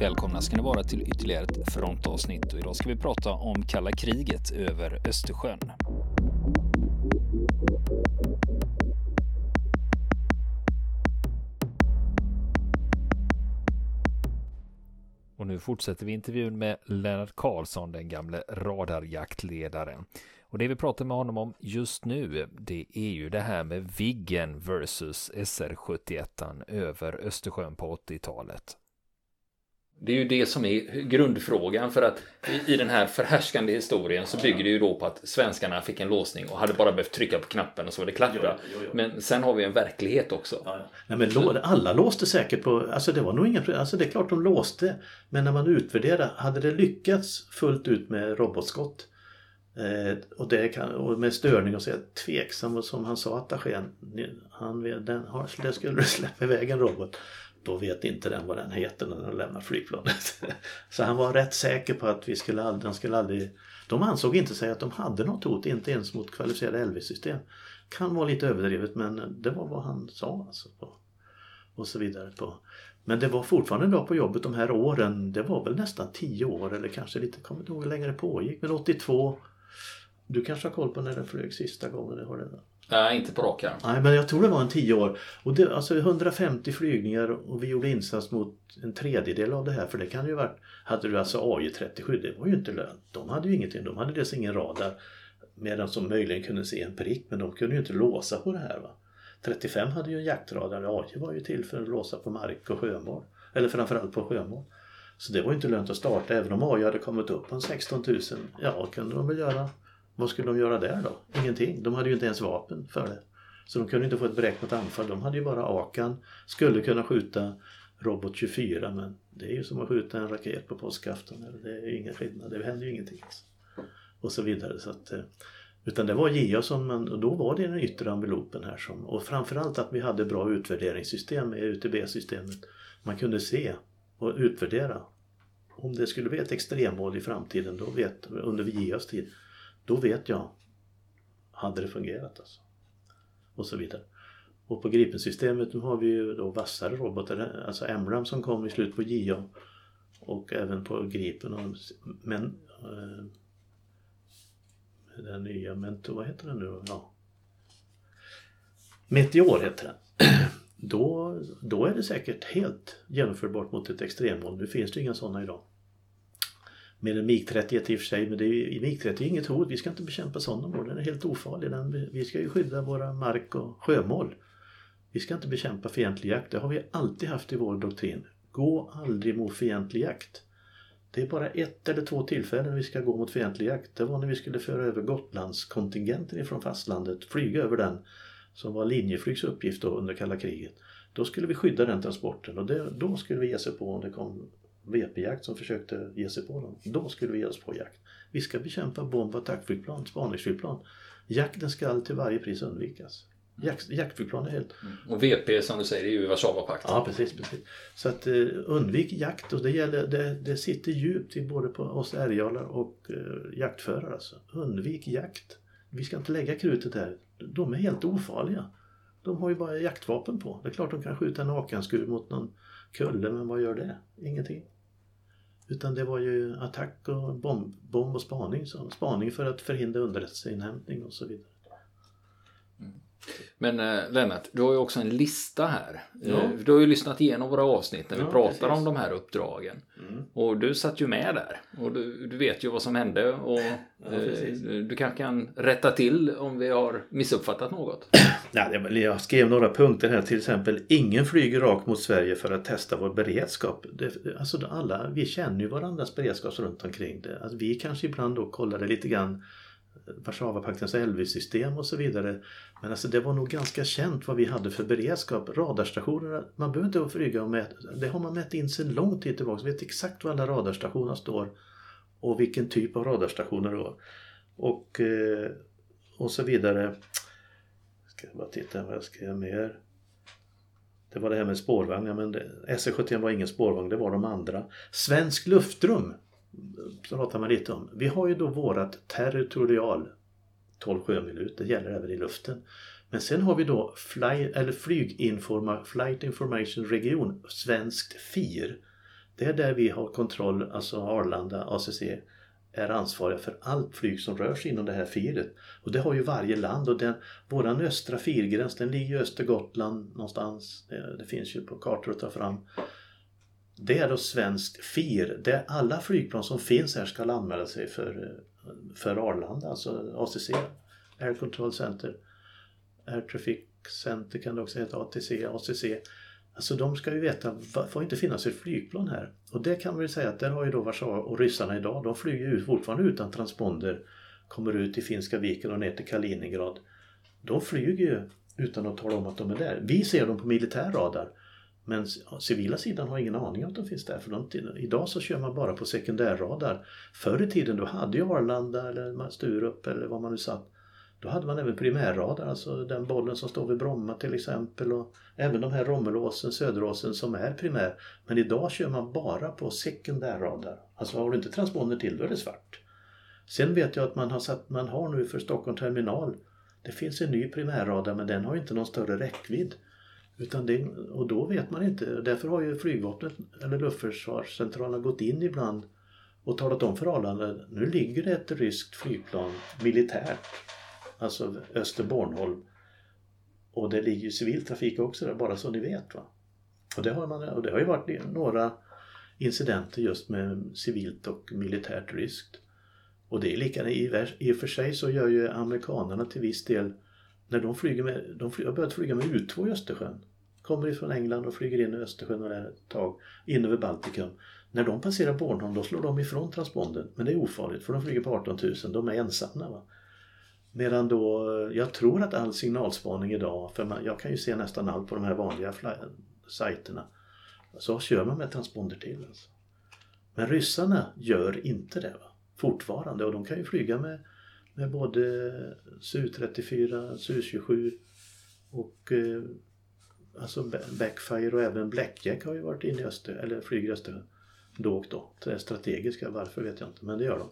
Välkomna ska ni vara till ytterligare ett frontavsnitt och idag ska vi prata om kalla kriget över Östersjön. Och nu fortsätter vi intervjun med Lennart Karlsson, den gamle radarjaktledaren. Och det vi pratar med honom om just nu, det är ju det här med Viggen versus SR-71 över Östersjön på 80-talet. Det är ju det som är grundfrågan för att i, den här förhärskande historien så bygger det ju då på att svenskarna fick en låsning och hade bara behövt trycka på knappen och så var det klart. Men sen har vi en verklighet också. Ja, ja. Nej, men alla låste säkert på, alltså det var nog inga alltså det är klart de låste. Men när man utvärderade, hade det lyckats fullt ut med robotskott eh, och, det kan, och med störning och så är tveksam och som han sa attachén, han, den har, det skulle släppa iväg en robot då vet inte den vad den heter när den lämnar flygplanet. Så han var rätt säker på att vi skulle aldrig, den skulle aldrig... De ansåg inte sig att de hade något hot, inte ens mot kvalificerade LV-system. Kan vara lite överdrivet men det var vad han sa. Alltså, på, och så vidare. På. Men det var fortfarande bra på jobbet de här åren. Det var väl nästan tio år eller kanske lite, kommer inte ihåg hur länge det pågick. Men 82 du kanske har koll på när den flög sista gången? Har det? Nej, inte på rak arm. Nej, men jag tror det var en tio år. Och det, alltså 150 flygningar och vi gjorde insats mot en tredjedel av det här. För det kan ju varit... Hade du alltså AJ37, det var ju inte lönt. De hade ju ingenting. De hade dels ingen radar. Medan som möjligen kunde se en prick, men de kunde ju inte låsa på det här. Va? 35 hade ju en jaktradar. AJ var ju till för att låsa på mark och sjömål. Eller framförallt på sjömål. Så det var inte lönt att starta. Även om AJ hade kommit upp på en 16 000, ja kunde de väl göra vad skulle de göra där då? Ingenting. De hade ju inte ens vapen för det. Så de kunde inte få ett beräknat anfall. De hade ju bara Akan. Skulle kunna skjuta Robot 24 men det är ju som att skjuta en raket på påskafton. Det är ju ingen skillnad. Det händer ju ingenting. Alltså. Och så vidare. Så att, eh, utan det var JA som man, och då var det den yttre envelopen här som, och framförallt att vi hade bra utvärderingssystem med UTB-systemet. Man kunde se och utvärdera. Om det skulle bli ett extremmål i framtiden, då vet, under JAs tid, då vet jag, hade det fungerat alltså. Och så vidare. Och på Gripen-systemet har vi ju då vassare robotar, alltså Emram som kom i slutet på JA och även på Gripen. Och, men eh, den nya Mentor, vad heter den nu ja. Meteor heter den. Då, då är det säkert helt genomförbart mot ett extremmål. Nu finns det inga sådana idag. Med en MIG-31 i och för sig, men det är, MIG-30 är inget hot. Vi ska inte bekämpa sådana mål. Den är helt ofarlig. Den, vi ska ju skydda våra mark och sjömål. Vi ska inte bekämpa fientlig jakt. Det har vi alltid haft i vår doktrin. Gå aldrig mot fientlig jakt. Det är bara ett eller två tillfällen vi ska gå mot fientlig jakt. Det var när vi skulle föra över Gotlandskontingenten ifrån fastlandet, flyga över den, som var Linjeflygs uppgift då under kalla kriget. Då skulle vi skydda den transporten och det, då skulle vi ge sig på om det kom VP-jakt som försökte ge sig på dem. Då skulle vi ge oss på jakt. Vi ska bekämpa bomb och attackflygplan, spaningsflygplan. Jakten ska till varje pris undvikas. Jakt, jaktflygplan är helt... Mm. Och VP som du säger är ju Warszawapakten. Ja precis, precis. Så att eh, undvik jakt och det, gäller, det, det sitter djupt i både på oss ärgalar och eh, jaktförare. Alltså. Undvik jakt. Vi ska inte lägga krutet där. De är helt ofarliga. De har ju bara jaktvapen på. Det är klart de kan skjuta en akanskur mot någon kulle, men vad gör det? Ingenting. Utan det var ju attack och bomb, bomb och spaning. Så spaning för att förhindra underrättelseinhämtning och så vidare. Mm. Men äh, Lennart, du har ju också en lista här. Ja. Eh, du har ju lyssnat igenom våra avsnitt när vi pratar precis. om de här uppdragen. Mm. Och du satt ju med där. Och du, du vet ju vad som hände. Och ja, eh, du kanske kan rätta till om vi har missuppfattat något. Ja, jag skrev några punkter här till exempel. Ingen flyger rakt mot Sverige för att testa vår beredskap. Det, alltså alla, vi känner ju varandras beredskap runt omkring det. Alltså, vi kanske ibland då kollade lite grann Warszawapaktens LV-system och så vidare. Men alltså det var nog ganska känt vad vi hade för beredskap. Radarstationerna, man behöver inte flyga och mäta, det har man mätt in sedan lång tid tillbaka. Man vet exakt var alla radarstationer står och vilken typ av radarstationer det var. Och, eh, och så vidare. Ska jag bara titta vad jag skrev mer. Det var det här med spårvagnar men SE71 var ingen spårvagn, det var de andra. Svensk luftrum pratar man lite om. Vi har ju då vårat territorial 12 sjömil det gäller även i luften. Men sen har vi då fly, eller flyginforma, Flight Information Region, svenskt FIR. Det är där vi har kontroll, alltså Arlanda, ACC är ansvariga för allt flyg som rör sig inom det här firet. Och det har ju varje land och den, våran östra firgräns den ligger i Östergotland någonstans. Det, det finns ju på kartor att ta fram. Det är då svenskt FIR där alla flygplan som finns här ska anmäla sig för, för Arlanda, alltså ACC, Air Control Center. Air Traffic Center kan det också heta, ATC, ACC. Alltså de ska ju veta, får inte finnas ett flygplan här. Och det kan man ju säga att där har ju då Warszawa och ryssarna idag, de flyger ju fortfarande utan transponder. Kommer ut i Finska viken och ner till Kaliningrad. De flyger ju utan att tala om att de är där. Vi ser dem på militär radar. Men civila sidan har ingen aning om att de finns där. För de, idag så kör man bara på sekundärradar. Förr i tiden då hade ju Arlanda eller Sturup eller var man nu satt. Då hade man även primärradar, alltså den bollen som står vid Bromma till exempel. Och även de här Rommelåsen, Söderåsen som är primär. Men idag kör man bara på sekundärradar. Alltså har du inte transponder till då är det svart. Sen vet jag att man har, satt, man har nu för Stockholm terminal det finns en ny primärradar men den har inte någon större räckvidd. Utan det, och då vet man inte. Därför har ju flygvapnet eller luftförsvarscentralen gått in ibland och talat om för Arlanda nu ligger det ett ryskt flygplan militärt. Alltså Öster Bornholm. Och det ligger ju civil trafik också där, bara så ni vet. Va? Och, det har man, och det har ju varit några incidenter just med civilt och militärt ryskt. Och det är likadant, i och för sig så gör ju amerikanerna till viss del när de flyger med, de har börjat flyga med U2 i Östersjön. Kommer ifrån England och flyger in i Östersjön och där ett tag, in över Baltikum. När de passerar Bornholm då slår de ifrån transponden. Men det är ofarligt för de flyger på 18 000, de är ensamma. Va? Medan då, jag tror att all signalspaning idag, för man, jag kan ju se nästan allt på de här vanliga sajterna, så kör man med transponder till. Alltså. Men ryssarna gör inte det. Va? Fortfarande och de kan ju flyga med med både Su-34, Su-27 och eh, alltså Backfire och även Blackjack har ju varit inne i Öster, eller flyger i Östersjön då och då. Det är strategiska, varför vet jag inte, men det gör de.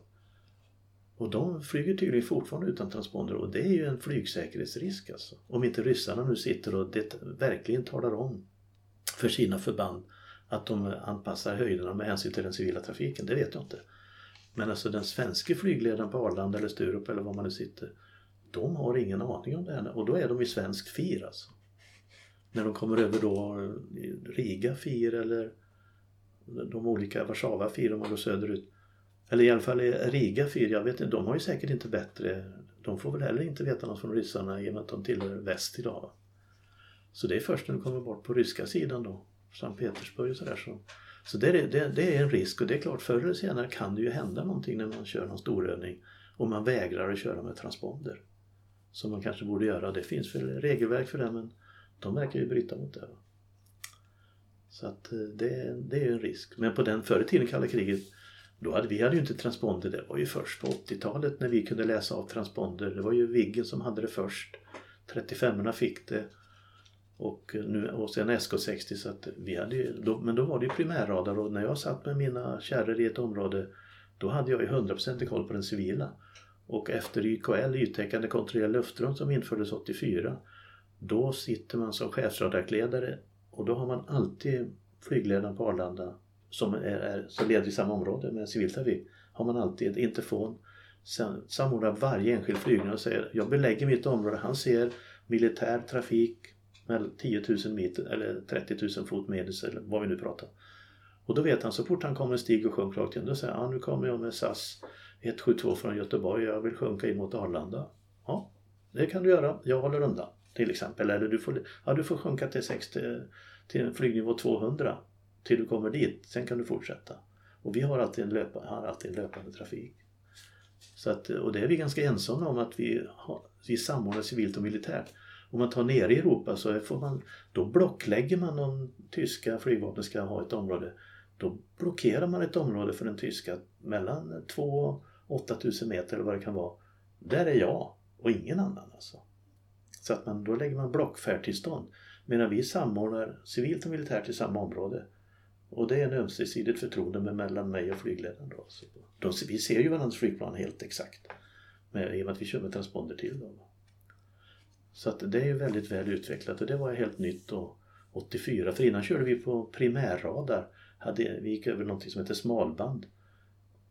Och de flyger tydligen fortfarande utan transponder och det är ju en flygsäkerhetsrisk alltså. Om inte ryssarna nu sitter och det verkligen talar om för sina förband att de anpassar höjderna med hänsyn till den civila trafiken, det vet jag inte. Men alltså den svenska flygledaren på Arlanda eller Sturup eller var man nu sitter. De har ingen aning om det här och då är de i svenskt FIR alltså. När de kommer över då Riga FIR eller de olika Warszawa FIR om man går söderut. Eller i alla fall Riga FIR, jag vet inte, de har ju säkert inte bättre de får väl heller inte veta något från ryssarna i och med att de tillhör väst idag. Så det är först när de kommer bort på ryska sidan då, Sankt Petersburg och sådär så så det är, det, det är en risk och det är klart förr eller senare kan det ju hända någonting när man kör någon storövning och man vägrar att köra med transponder. Som man kanske borde göra. Det finns väl regelverk för det men de verkar ju bryta mot det. Så att eh, det, det är ju en risk. Men på den förr i tiden kalla kriget då hade vi hade ju inte transponder. Det var ju först på 80-talet när vi kunde läsa av transponder. Det var ju Viggen som hade det först. 35orna fick det och, eh, nu, och sen SK60 så att vi hade ju, då, men då var det ju primärradar och när jag satt med mina kärror i ett område då hade jag ju 100% koll på den civila. Och efter YKL, yttäckande kontrollerad luftrum som infördes 84 då sitter man som chefsradarkledare och då har man alltid flygledaren på Arlanda som, är, är, som leder i samma område med civiltrafik har man alltid ett interfon samordnar varje enskild flygning och säger jag belägger mitt område. Han ser militär trafik, 10 000 meter eller 30 000 fot medels eller vad vi nu pratar. Och då vet han så fort han kommer stig och sjunker rakt in, då säger han nu kommer jag med SAS 172 från Göteborg, jag vill sjunka in mot Arlanda. Ja, det kan du göra, jag håller undan till exempel. Eller du får, ja, du får sjunka till, 60, till flygnivå 200 till du kommer dit, sen kan du fortsätta. Och vi har alltid en, löpa, har alltid en löpande trafik. Så att, och det är vi ganska ensamma om att vi, har, vi samordnar civilt och militärt om man tar ner i Europa så får man, då blocklägger man om tyska flygvapnet ska ha ett område. Då blockerar man ett område för den tyska mellan 2 och 8000 meter eller vad det kan vara. Där är jag och ingen annan alltså. Så att man, då lägger man blockfärdtillstånd. Medan vi samordnar civilt och militärt i samma område. Och det är en ömsesidigt förtroende mellan mig och flygledaren. Då. Alltså. Så då, vi ser ju varandras flygplan helt exakt. Med, I och med att vi kör med transponder till dem. Så att det är väldigt väl utvecklat och det var helt nytt då 84. För innan körde vi på primärradar. hade, vi gick över någonting som heter smalband.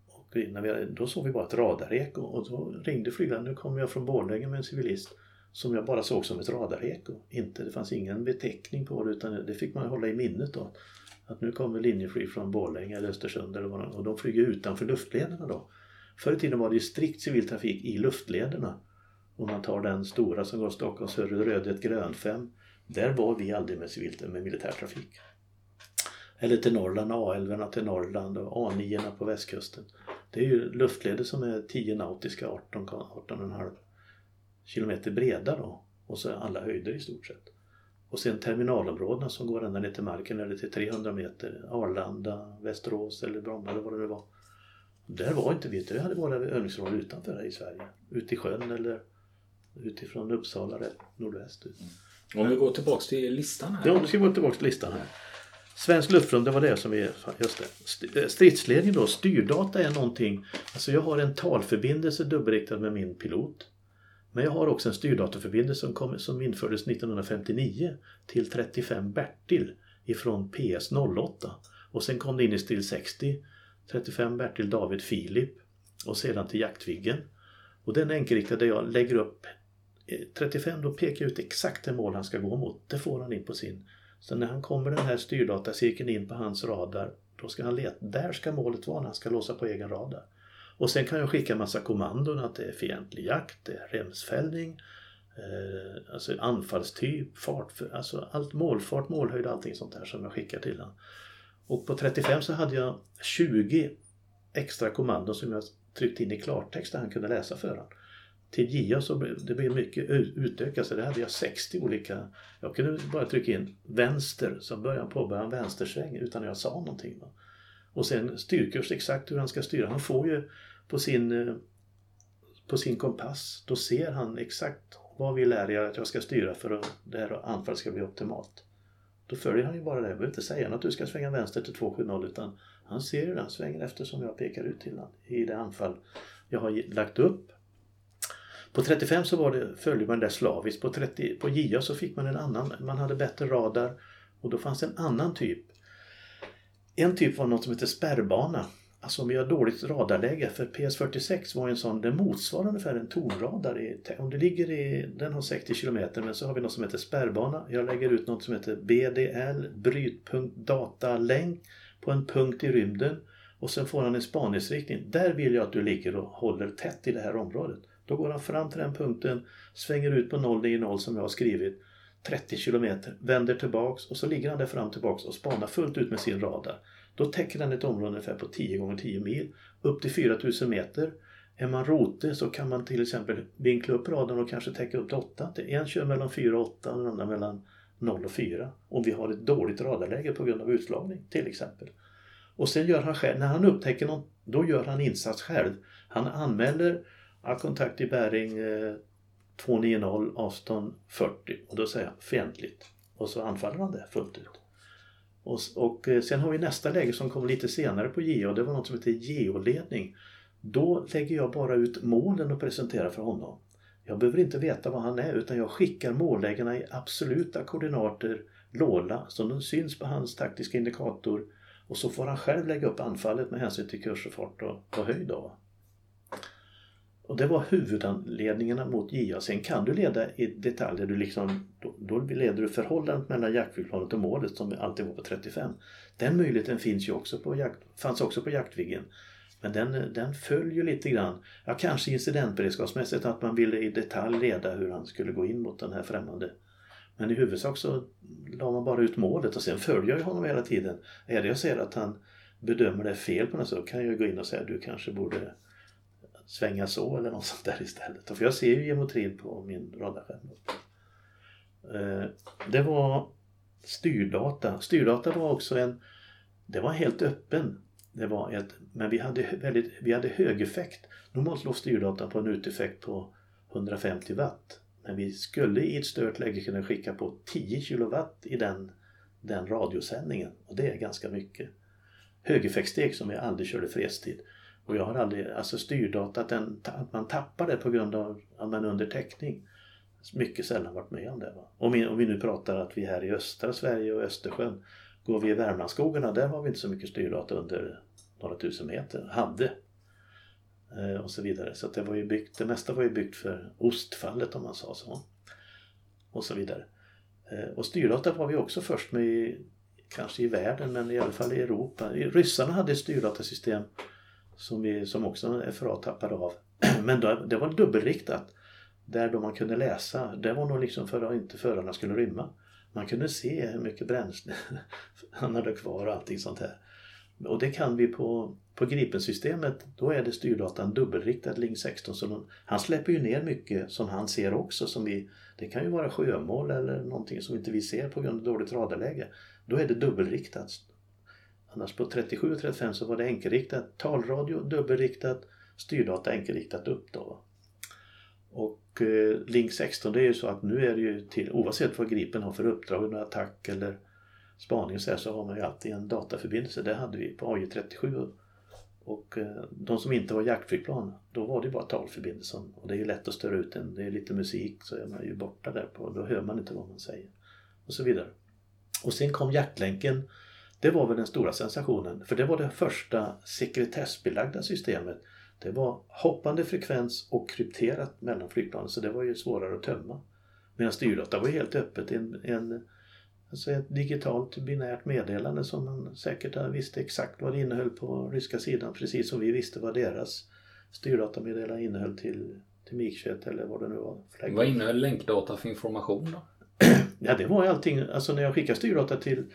Och innan vi, då såg vi bara ett radareko och då ringde flygaren. Nu kommer jag från Borlänge med en civilist som jag bara såg som ett radareko. Inte, det fanns ingen beteckning på det utan det fick man hålla i minnet då. Att nu kommer Linjeflyg från Borlänge eller Östersund eller vad och de flyger utanför luftlederna då. Förr i tiden var det ju strikt civil trafik i luftlederna. Om man tar den stora som går Stockholm söder Rödet grön 5. Där var vi aldrig med, civilt, med militärtrafik. Eller till Norrland, A11 till Norrland och A9 på västkusten. Det är ju luftleder som är 10 nautiska, 18, 18,5 kilometer breda då. Och så alla höjder i stort sett. Och sen terminalområdena som går ända ner till marken eller till 300 meter. Arlanda, Västerås eller Bromma eller vad det var. Där var inte vi, vi hade våra övningsområden utanför här i Sverige. Ute i sjön eller utifrån Uppsala rätt nordväst. Om vi går tillbaks till listan här. Ja, nu ska vi gå tillbaks till listan här. Svensk luftrum, det var det som vi... Just det. Eh, stridsledning då, styrdata är någonting... Alltså jag har en talförbindelse dubbelriktad med min pilot. Men jag har också en styrdataförbindelse som, kom, som infördes 1959 till 35 Bertil ifrån PS 08. Och sen kom det in i STIL 60 35 Bertil David Filip och sedan till Jaktviggen. Och den enkelriktade jag lägger upp Eh, 35 då pekar jag ut exakt det mål han ska gå mot. Det får han in på sin. Så när han kommer den här styrdatacirkeln in på hans radar då ska han leta. Där ska målet vara när han ska låsa på egen radar. Och sen kan jag skicka massa kommandon att det är fientlig jakt, det är remsfällning, eh, alltså anfallstyp, fart, alltså allt målfart, målhöjd, allting sånt där som jag skickar till honom. Och på 35 så hade jag 20 extra kommandon som jag tryckte in i klartext där han kunde läsa för honom. Till JA så blev det blev mycket utökat så där hade jag 60 olika. Jag kunde bara trycka in vänster så började han påbörja en vänstersväng utan att jag sa någonting. Och sen styrkurs exakt hur han ska styra. Han får ju på sin, eh, på sin kompass, då ser han exakt vad vill lära jag att jag ska styra för att det här anfallet ska bli optimalt. Då följer han ju bara det. Jag behöver inte säga att du ska svänga vänster till 270 utan han ser ju den svängen eftersom jag pekar ut till honom i det anfall jag har lagt upp. På 35 så var det, följde man det slaviskt. På, 30, på JA så fick man en annan, man hade bättre radar och då fanns en annan typ. En typ var något som heter spärrbana. Alltså om vi har dåligt radarläge, för PS46 var en sån, den motsvarar ungefär en tornradar. I, om det ligger i, den har 60 km men så har vi något som heter spärrbana. Jag lägger ut något som heter BDL, brytpunkt datalänk på en punkt i rymden och sen får han en spaningsriktning. Där vill jag att du ligger och håller tätt i det här området. Då går han fram till den punkten, svänger ut på 090 som jag har skrivit 30 km, vänder tillbaks och så ligger han där fram tillbaks och spanar fullt ut med sin radar. Då täcker den ett område ungefär på 10 gånger 10 mil, upp till 4000 meter. Är man rote så kan man till exempel vinkla upp radarn och kanske täcka upp till 8. En kör mellan 4 och 8 och den andra mellan 0 och 4. Om vi har ett dåligt radarläge på grund av utslagning till exempel. Och sen gör han själv, när han upptäcker något, då gör han insats själv. Han anmäler Ja, kontakt i bäring eh, 290 avstånd 40 och då säger han fientligt. Och så anfaller han det fullt ut. Och, och eh, sen har vi nästa läge som kommer lite senare på GEO. Det var något som heter geoledning. Då lägger jag bara ut målen och presenterar för honom. Jag behöver inte veta vad han är utan jag skickar mållägena i absoluta koordinater låla så de syns på hans taktiska indikator och så får han själv lägga upp anfallet med hänsyn till kurs och fart och, och höjd. Då. Och det var huvudanledningarna mot JA. Sen kan du leda i detaljer. Du liksom, då, då leder du förhållandet mellan jaktflygplanet och målet som alltid var på 35. Den möjligheten finns ju också på jakt, fanns också på Jaktviggen. Men den, den följer lite grann, ja kanske incidentberedskapsmässigt att man ville i detalj leda hur han skulle gå in mot den här främmande. Men i huvudsak så la man bara ut målet och sen följer jag honom hela tiden. Är det jag ser att han bedömer det fel på något sätt kan jag gå in och säga att du kanske borde svänga så eller något sånt där istället. För jag ser ju geometrin på min radarskärm. Eh, det var styrdata. Styrdata var också en... Det var helt öppen. Det var ett, men vi hade, väldigt, vi hade hög effekt. Normalt låg styrdata på en uteffekt på 150 watt. Men vi skulle i ett stört läge kunna skicka på 10 kilowatt i den, den radiosändningen. Och det är ganska mycket. Högeffektsteg som vi aldrig körde fredstid. Och jag har aldrig, alltså styrdata, att, den, att man tappar det på grund av att man är under täckning. Mycket sällan varit med om det. Va? Om, vi, om vi nu pratar att vi är här i östra Sverige och Östersjön. Går vi i Värmlandsskogarna, där har vi inte så mycket styrdata under några tusen meter. Hade. Eh, och så vidare. Så det var ju byggt, det mesta var ju byggt för ostfallet om man sa så. Och så vidare. Eh, och styrdata var vi också först med i, kanske i världen men i alla fall i Europa. Ryssarna hade ett styrdatasystem som, vi, som också FRA tappade av. Men då, det var dubbelriktat. Där då man kunde läsa, det var nog liksom för att inte förarna skulle rymma. Man kunde se hur mycket bränsle han hade kvar och allting sånt här. Och det kan vi på, på Gripen-systemet, då är det styrdatan dubbelriktad Link 16. Så de, han släpper ju ner mycket som han ser också. Som vi, det kan ju vara sjömål eller någonting som inte vi ser på grund av dåligt radarläge. Då är det dubbelriktat. Annars på 37 och 35 så var det enkelriktat. Talradio dubbelriktat, styrdata enkelriktat upp då. Och eh, Link 16 det är ju så att nu är det ju till oavsett vad Gripen har för uppdrag, en attack eller spaning och så, här, så har man ju alltid en dataförbindelse. Det hade vi på AJ37 och eh, de som inte var jaktflygplan, då var det bara talförbindelsen. Och det är ju lätt att störa ut den. Det är lite musik så är man ju borta där på, då hör man inte vad man säger. Och så vidare. Och sen kom jaktlänken. Det var väl den stora sensationen, för det var det första sekretessbelagda systemet. Det var hoppande frekvens och krypterat mellan flygplanen, så det var ju svårare att tömma. Medan styrdata var helt öppet. En, en Alltså ett digitalt binärt meddelande som man säkert visste exakt vad det innehöll på ryska sidan precis som vi visste vad deras styrdatameddelande innehöll till, till MIG-21 eller vad det nu var. Flagg. Vad innehöll länkdata för information då? ja det var ju allting, alltså när jag skickade styrdata till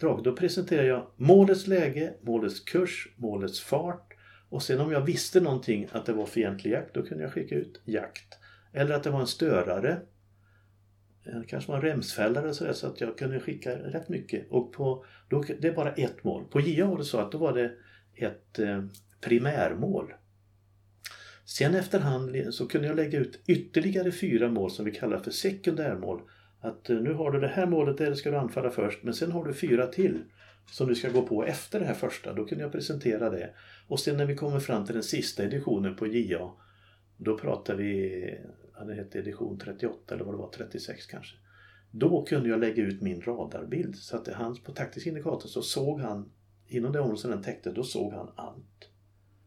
Drag då presenterade jag målets läge, målets kurs, målets fart och sen om jag visste någonting att det var fientlig jakt då kunde jag skicka ut jakt. Eller att det var en störare det kanske var en remsfällare så, så att jag kunde skicka rätt mycket. Och på, då, det är bara ett mål. På JA var det så att då var det ett eh, primärmål. Sen efterhand så kunde jag lägga ut ytterligare fyra mål som vi kallar för sekundärmål. Att eh, nu har du det här målet, där ska du anfalla först, men sen har du fyra till som du ska gå på efter det här första. Då kunde jag presentera det. Och sen när vi kommer fram till den sista editionen på JA, då pratar vi det hette edition 38 eller vad det var, 36 kanske. Då kunde jag lägga ut min radarbild så att han på taktisk indikator så såg han inom det område som den täckte, då såg han allt.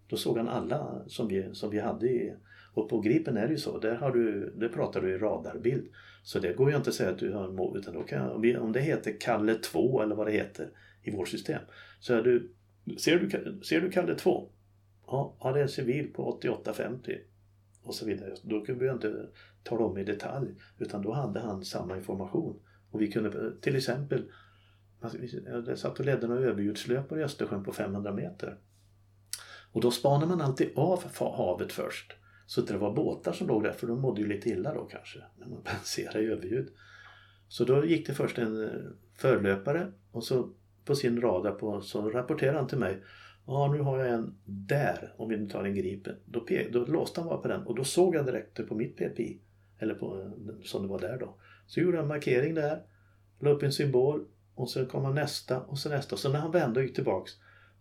Då såg han alla som vi, som vi hade i, och på Gripen är det ju så, där, har du, där pratar du i radarbild. Så det går ju inte att säga att du har en mål, utan då kan, om det heter Kalle 2 eller vad det heter i vårt system. Så är du, ser, du, ser du Kalle 2? Ja, ja, det är en civil på 8850 och så vidare. Då kunde vi inte tala om i detalj utan då hade han samma information. Och vi kunde till exempel jag satt och ledde några överljudslöpare i Östersjön på 500 meter. Och då spanar man alltid av havet först. Så att det var båtar som låg där för de mådde ju lite illa då kanske när man passerade i överljud. Så då gick det först en eh, förlöpare och så på sin radar på, så rapporterade han till mig Ja, nu har jag en där, om vi nu tar en Gripen. Då, då låste han bara på den och då såg jag direkt på mitt PPI. Eller på, eh, som det var där då. Så gjorde han en markering där, la upp en symbol och sen kom han nästa och så nästa. Så när han vände och gick tillbaks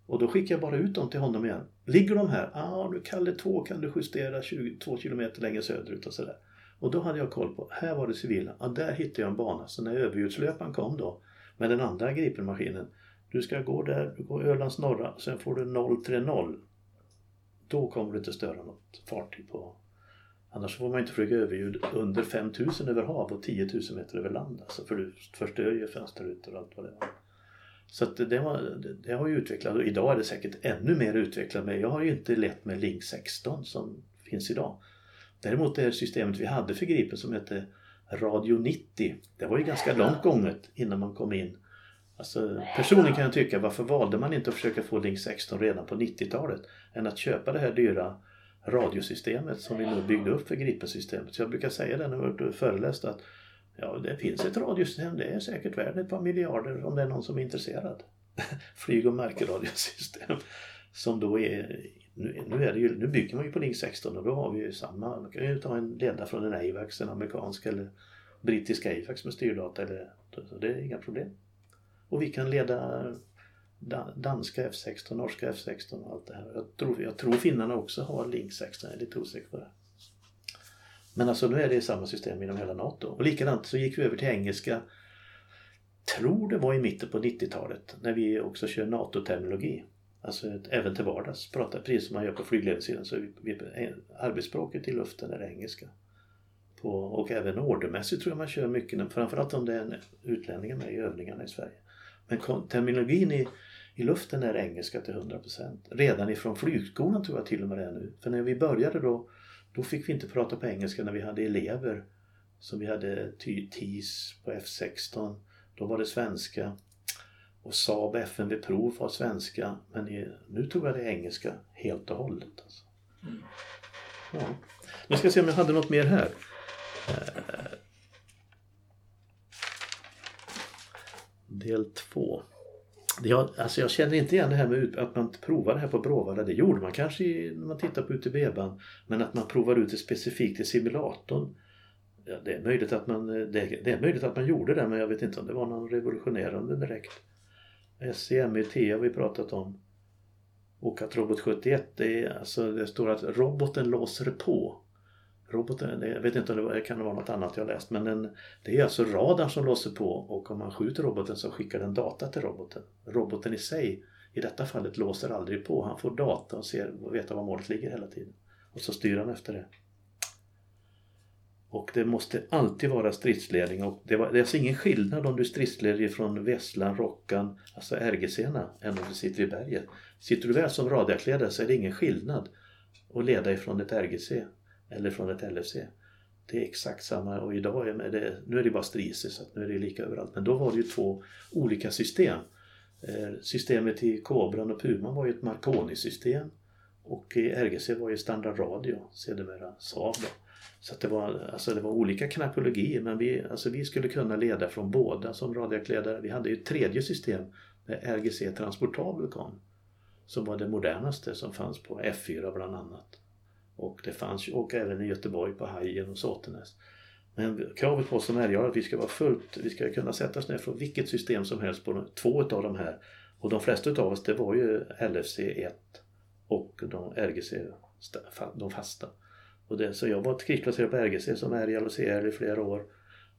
och då skickade jag bara ut dem till honom igen. Ligger de här? Ja, ah, du Kalle 2 kan du justera 22 kilometer längre söderut och sådär. Och då hade jag koll på, här var det civila. Ja, där hittade jag en bana. Så när överljudslöparen kom då med den andra Gripenmaskinen du ska gå där, du går Ölands norra, sen får du 030. Då kommer du inte störa något fartyg på. Annars får man inte flyga överljud under 5000 över hav och 10 000 meter över land. Alltså för du förstör ju fönsterrutor och allt vad det är. Så att det, var, det, har ju utvecklats och idag är det säkert ännu mer utvecklat. Men jag har ju inte lett med Link 16 som finns idag. Däremot det systemet vi hade för Gripen som hette Radio 90. Det var ju ganska långt gånget innan man kom in Alltså, personligen kan jag tycka, varför valde man inte att försöka få Link 16 redan på 90-talet? Än att köpa det här dyra radiosystemet som vi nu byggde upp för Gripen-systemet. Så jag brukar säga det när jag har föreläst att ja, det finns ett radiosystem, det är säkert värt ett par miljarder om det är någon som är intresserad. Flyg och markradiosystem. Som då är, nu, nu, är det ju, nu bygger man ju på Link 16 och då har vi ju samma, man kan ju ta en ledare från en AVAX, en amerikansk eller brittisk AVAX med styrdata eller, så det är inga problem. Och vi kan leda danska F16, norska F16 och allt det här. Jag tror, jag tror finnarna också har Link 16, jag är lite osäker på det. Men alltså nu är det samma system inom hela NATO. Och likadant så gick vi över till engelska tror det var i mitten på 90-talet när vi också kör NATO-terminologi. Alltså även till vardags, pratar precis som man gör på flygledningssidan. Så vi, vi, arbetsspråket i luften är engelska. På, och även ordermässigt tror jag man kör mycket, framförallt om det är utlänningar med i övningarna i Sverige. Men terminologin i, i luften är engelska till 100%. Redan ifrån flygskolan tror jag till och med det är nu. För när vi började då, då fick vi inte prata på engelska när vi hade elever. som vi hade TIS på F16. Då var det svenska. Och Saab FNV Prov var svenska. Men nu tror jag det är engelska helt och hållet. Alltså. Mm. Ja. Nu ska jag se om jag hade något mer här. Eh, del två. Jag, alltså jag känner inte igen det här med att man provar det här på Bråvalla. Det gjorde man kanske när man tittar på UTB-band. Men att man provar ut det specifikt i simulatorn. Ja, det, är möjligt att man, eh, det, det, är möjligt att man gjorde det men jag vet inte om det var någon revolutionerande direkt. SCMET har vi pratat om. Och att Robot 71, det, är, alltså, det står att roboten låser på. Roboten, jag vet inte om det kan vara något annat jag läst men den, det är alltså radarn som låser på och om man skjuter roboten så skickar den data till roboten. Roboten i sig, i detta fallet, låser aldrig på. Han får data och ser, och vet var målet ligger hela tiden. Och så styr han efter det. Och det måste alltid vara stridsledning och det, var, det är alltså ingen skillnad om du stridsleder från Vesslan, Rockan, alltså RGC, än om du sitter i berget. Sitter du väl som radiakledare så är det ingen skillnad att leda ifrån ett RGC eller från ett LFC. Det är exakt samma och idag är det, nu är det bara striser så nu är det lika överallt. Men då var det ju två olika system. Eh, systemet i Cobran och Puman var ju ett Marconi-system och i RGC var ju standard radio, sedermera Saab. Då. Så det, var, alltså det var olika knappologier men vi, alltså vi skulle kunna leda från båda som radioakledare. Vi hade ju ett tredje system med RGC Transportabel kom. Som var det modernaste som fanns på F4 bland annat. Och det fanns och även i Göteborg på Hajen och Såtenäs. Men kravet på oss som är att vi ska vara fullt, vi ska kunna sätta oss ner från vilket system som helst på två av de här. Och de flesta av oss det var ju LFC 1 och de RGC, de fasta. Och det, så jag var krigsplacerad på RGC som är i LCR i flera år.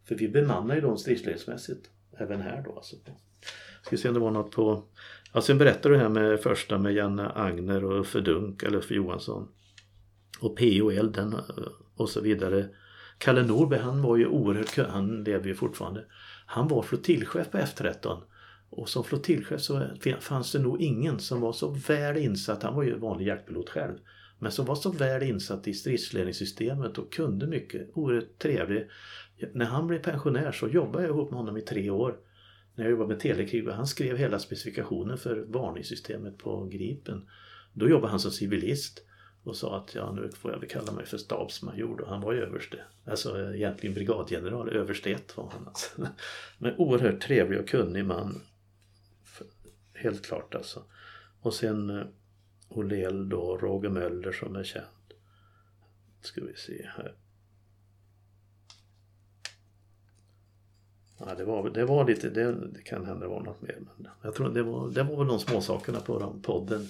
För vi bemannar ju dem stridsledningsmässigt. Även här då alltså. Ska se om det var något på... Ja, sen berättade du här med första med Janne Agner och Uffe Dunk eller Uffe Johansson. Och P.O. Elden eh, och så vidare. Kalle Norberg han var ju oerhört han lever ju fortfarande. Han var flottiljchef på F13. Och som flottiljchef så fanns det nog ingen som var så väl insatt, han var ju vanlig jaktpilot själv, men som var så väl insatt i stridsledningssystemet och kunde mycket. Oerhört trevlig. När han blev pensionär så jobbade jag ihop med honom i tre år. När jag jobbade med telekrig han skrev hela specifikationen för varningssystemet på Gripen. Då jobbade han som civilist och sa att ja, nu får jag väl kalla mig för stabsmajor och han var ju överste. Alltså egentligen brigadgeneral, överste ett var han alltså. Men oerhört trevlig och kunnig man. Helt klart alltså. Och sen eh, Olel då, Roger Möller som är känd. Ska vi se här. Ja, det, var, det var lite, det, det kan hända det var något mer. Men jag tror det var, det var väl de småsakerna på den podden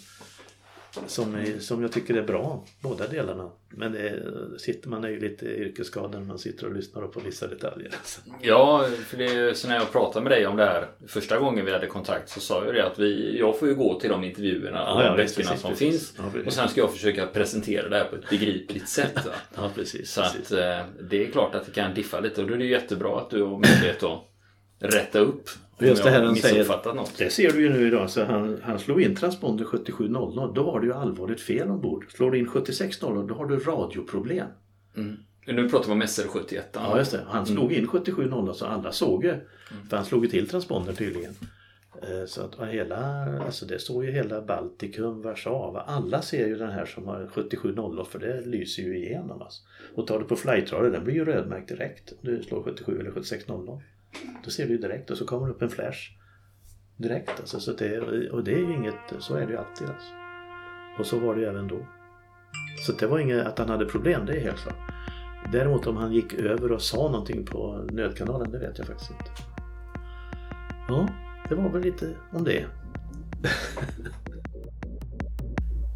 som, är, som jag tycker är bra, båda delarna. Men det sitter, man är ju lite yrkesskadad när man sitter och lyssnar på vissa detaljer. Ja, för det är så när jag pratade med dig om det här första gången vi hade kontakt så sa jag det att vi, jag får ju gå till de intervjuerna och ja, de böckerna som precis. finns. Ja, och sen ska jag försöka presentera det här på ett begripligt sätt. ja, precis. Så precis. att eh, det är klart att det kan diffa lite och då är det jättebra att du har möjlighet att rätta upp Just det här han säger, något. det ser du ju nu idag, så han, han slog in transponder 7700, då har du ju allvarligt fel ombord. Slår du in 7600, då har du radioproblem. Mm. Nu pratar vi om SR71. Ja, just det. Han slog mm. in 7700 så alla såg ju. Mm. För han slog ju till transponder tydligen. Eh, så att hela, alltså det står ju hela Baltikum, Warszawa, alla ser ju den här som har 7700 för det lyser ju igenom. Alltså. Och tar du på flightradio, den blir ju rödmärkt direkt du slår 77 eller 7600. Då ser du direkt och så kommer det upp en flash direkt. Alltså, så det, och det är ju inget, så är det ju alltid. Alltså. Och så var det ju även då. Så det var inget att han hade problem, det är helt klart. Däremot om han gick över och sa någonting på nödkanalen, det vet jag faktiskt inte. Ja, det var väl lite om det.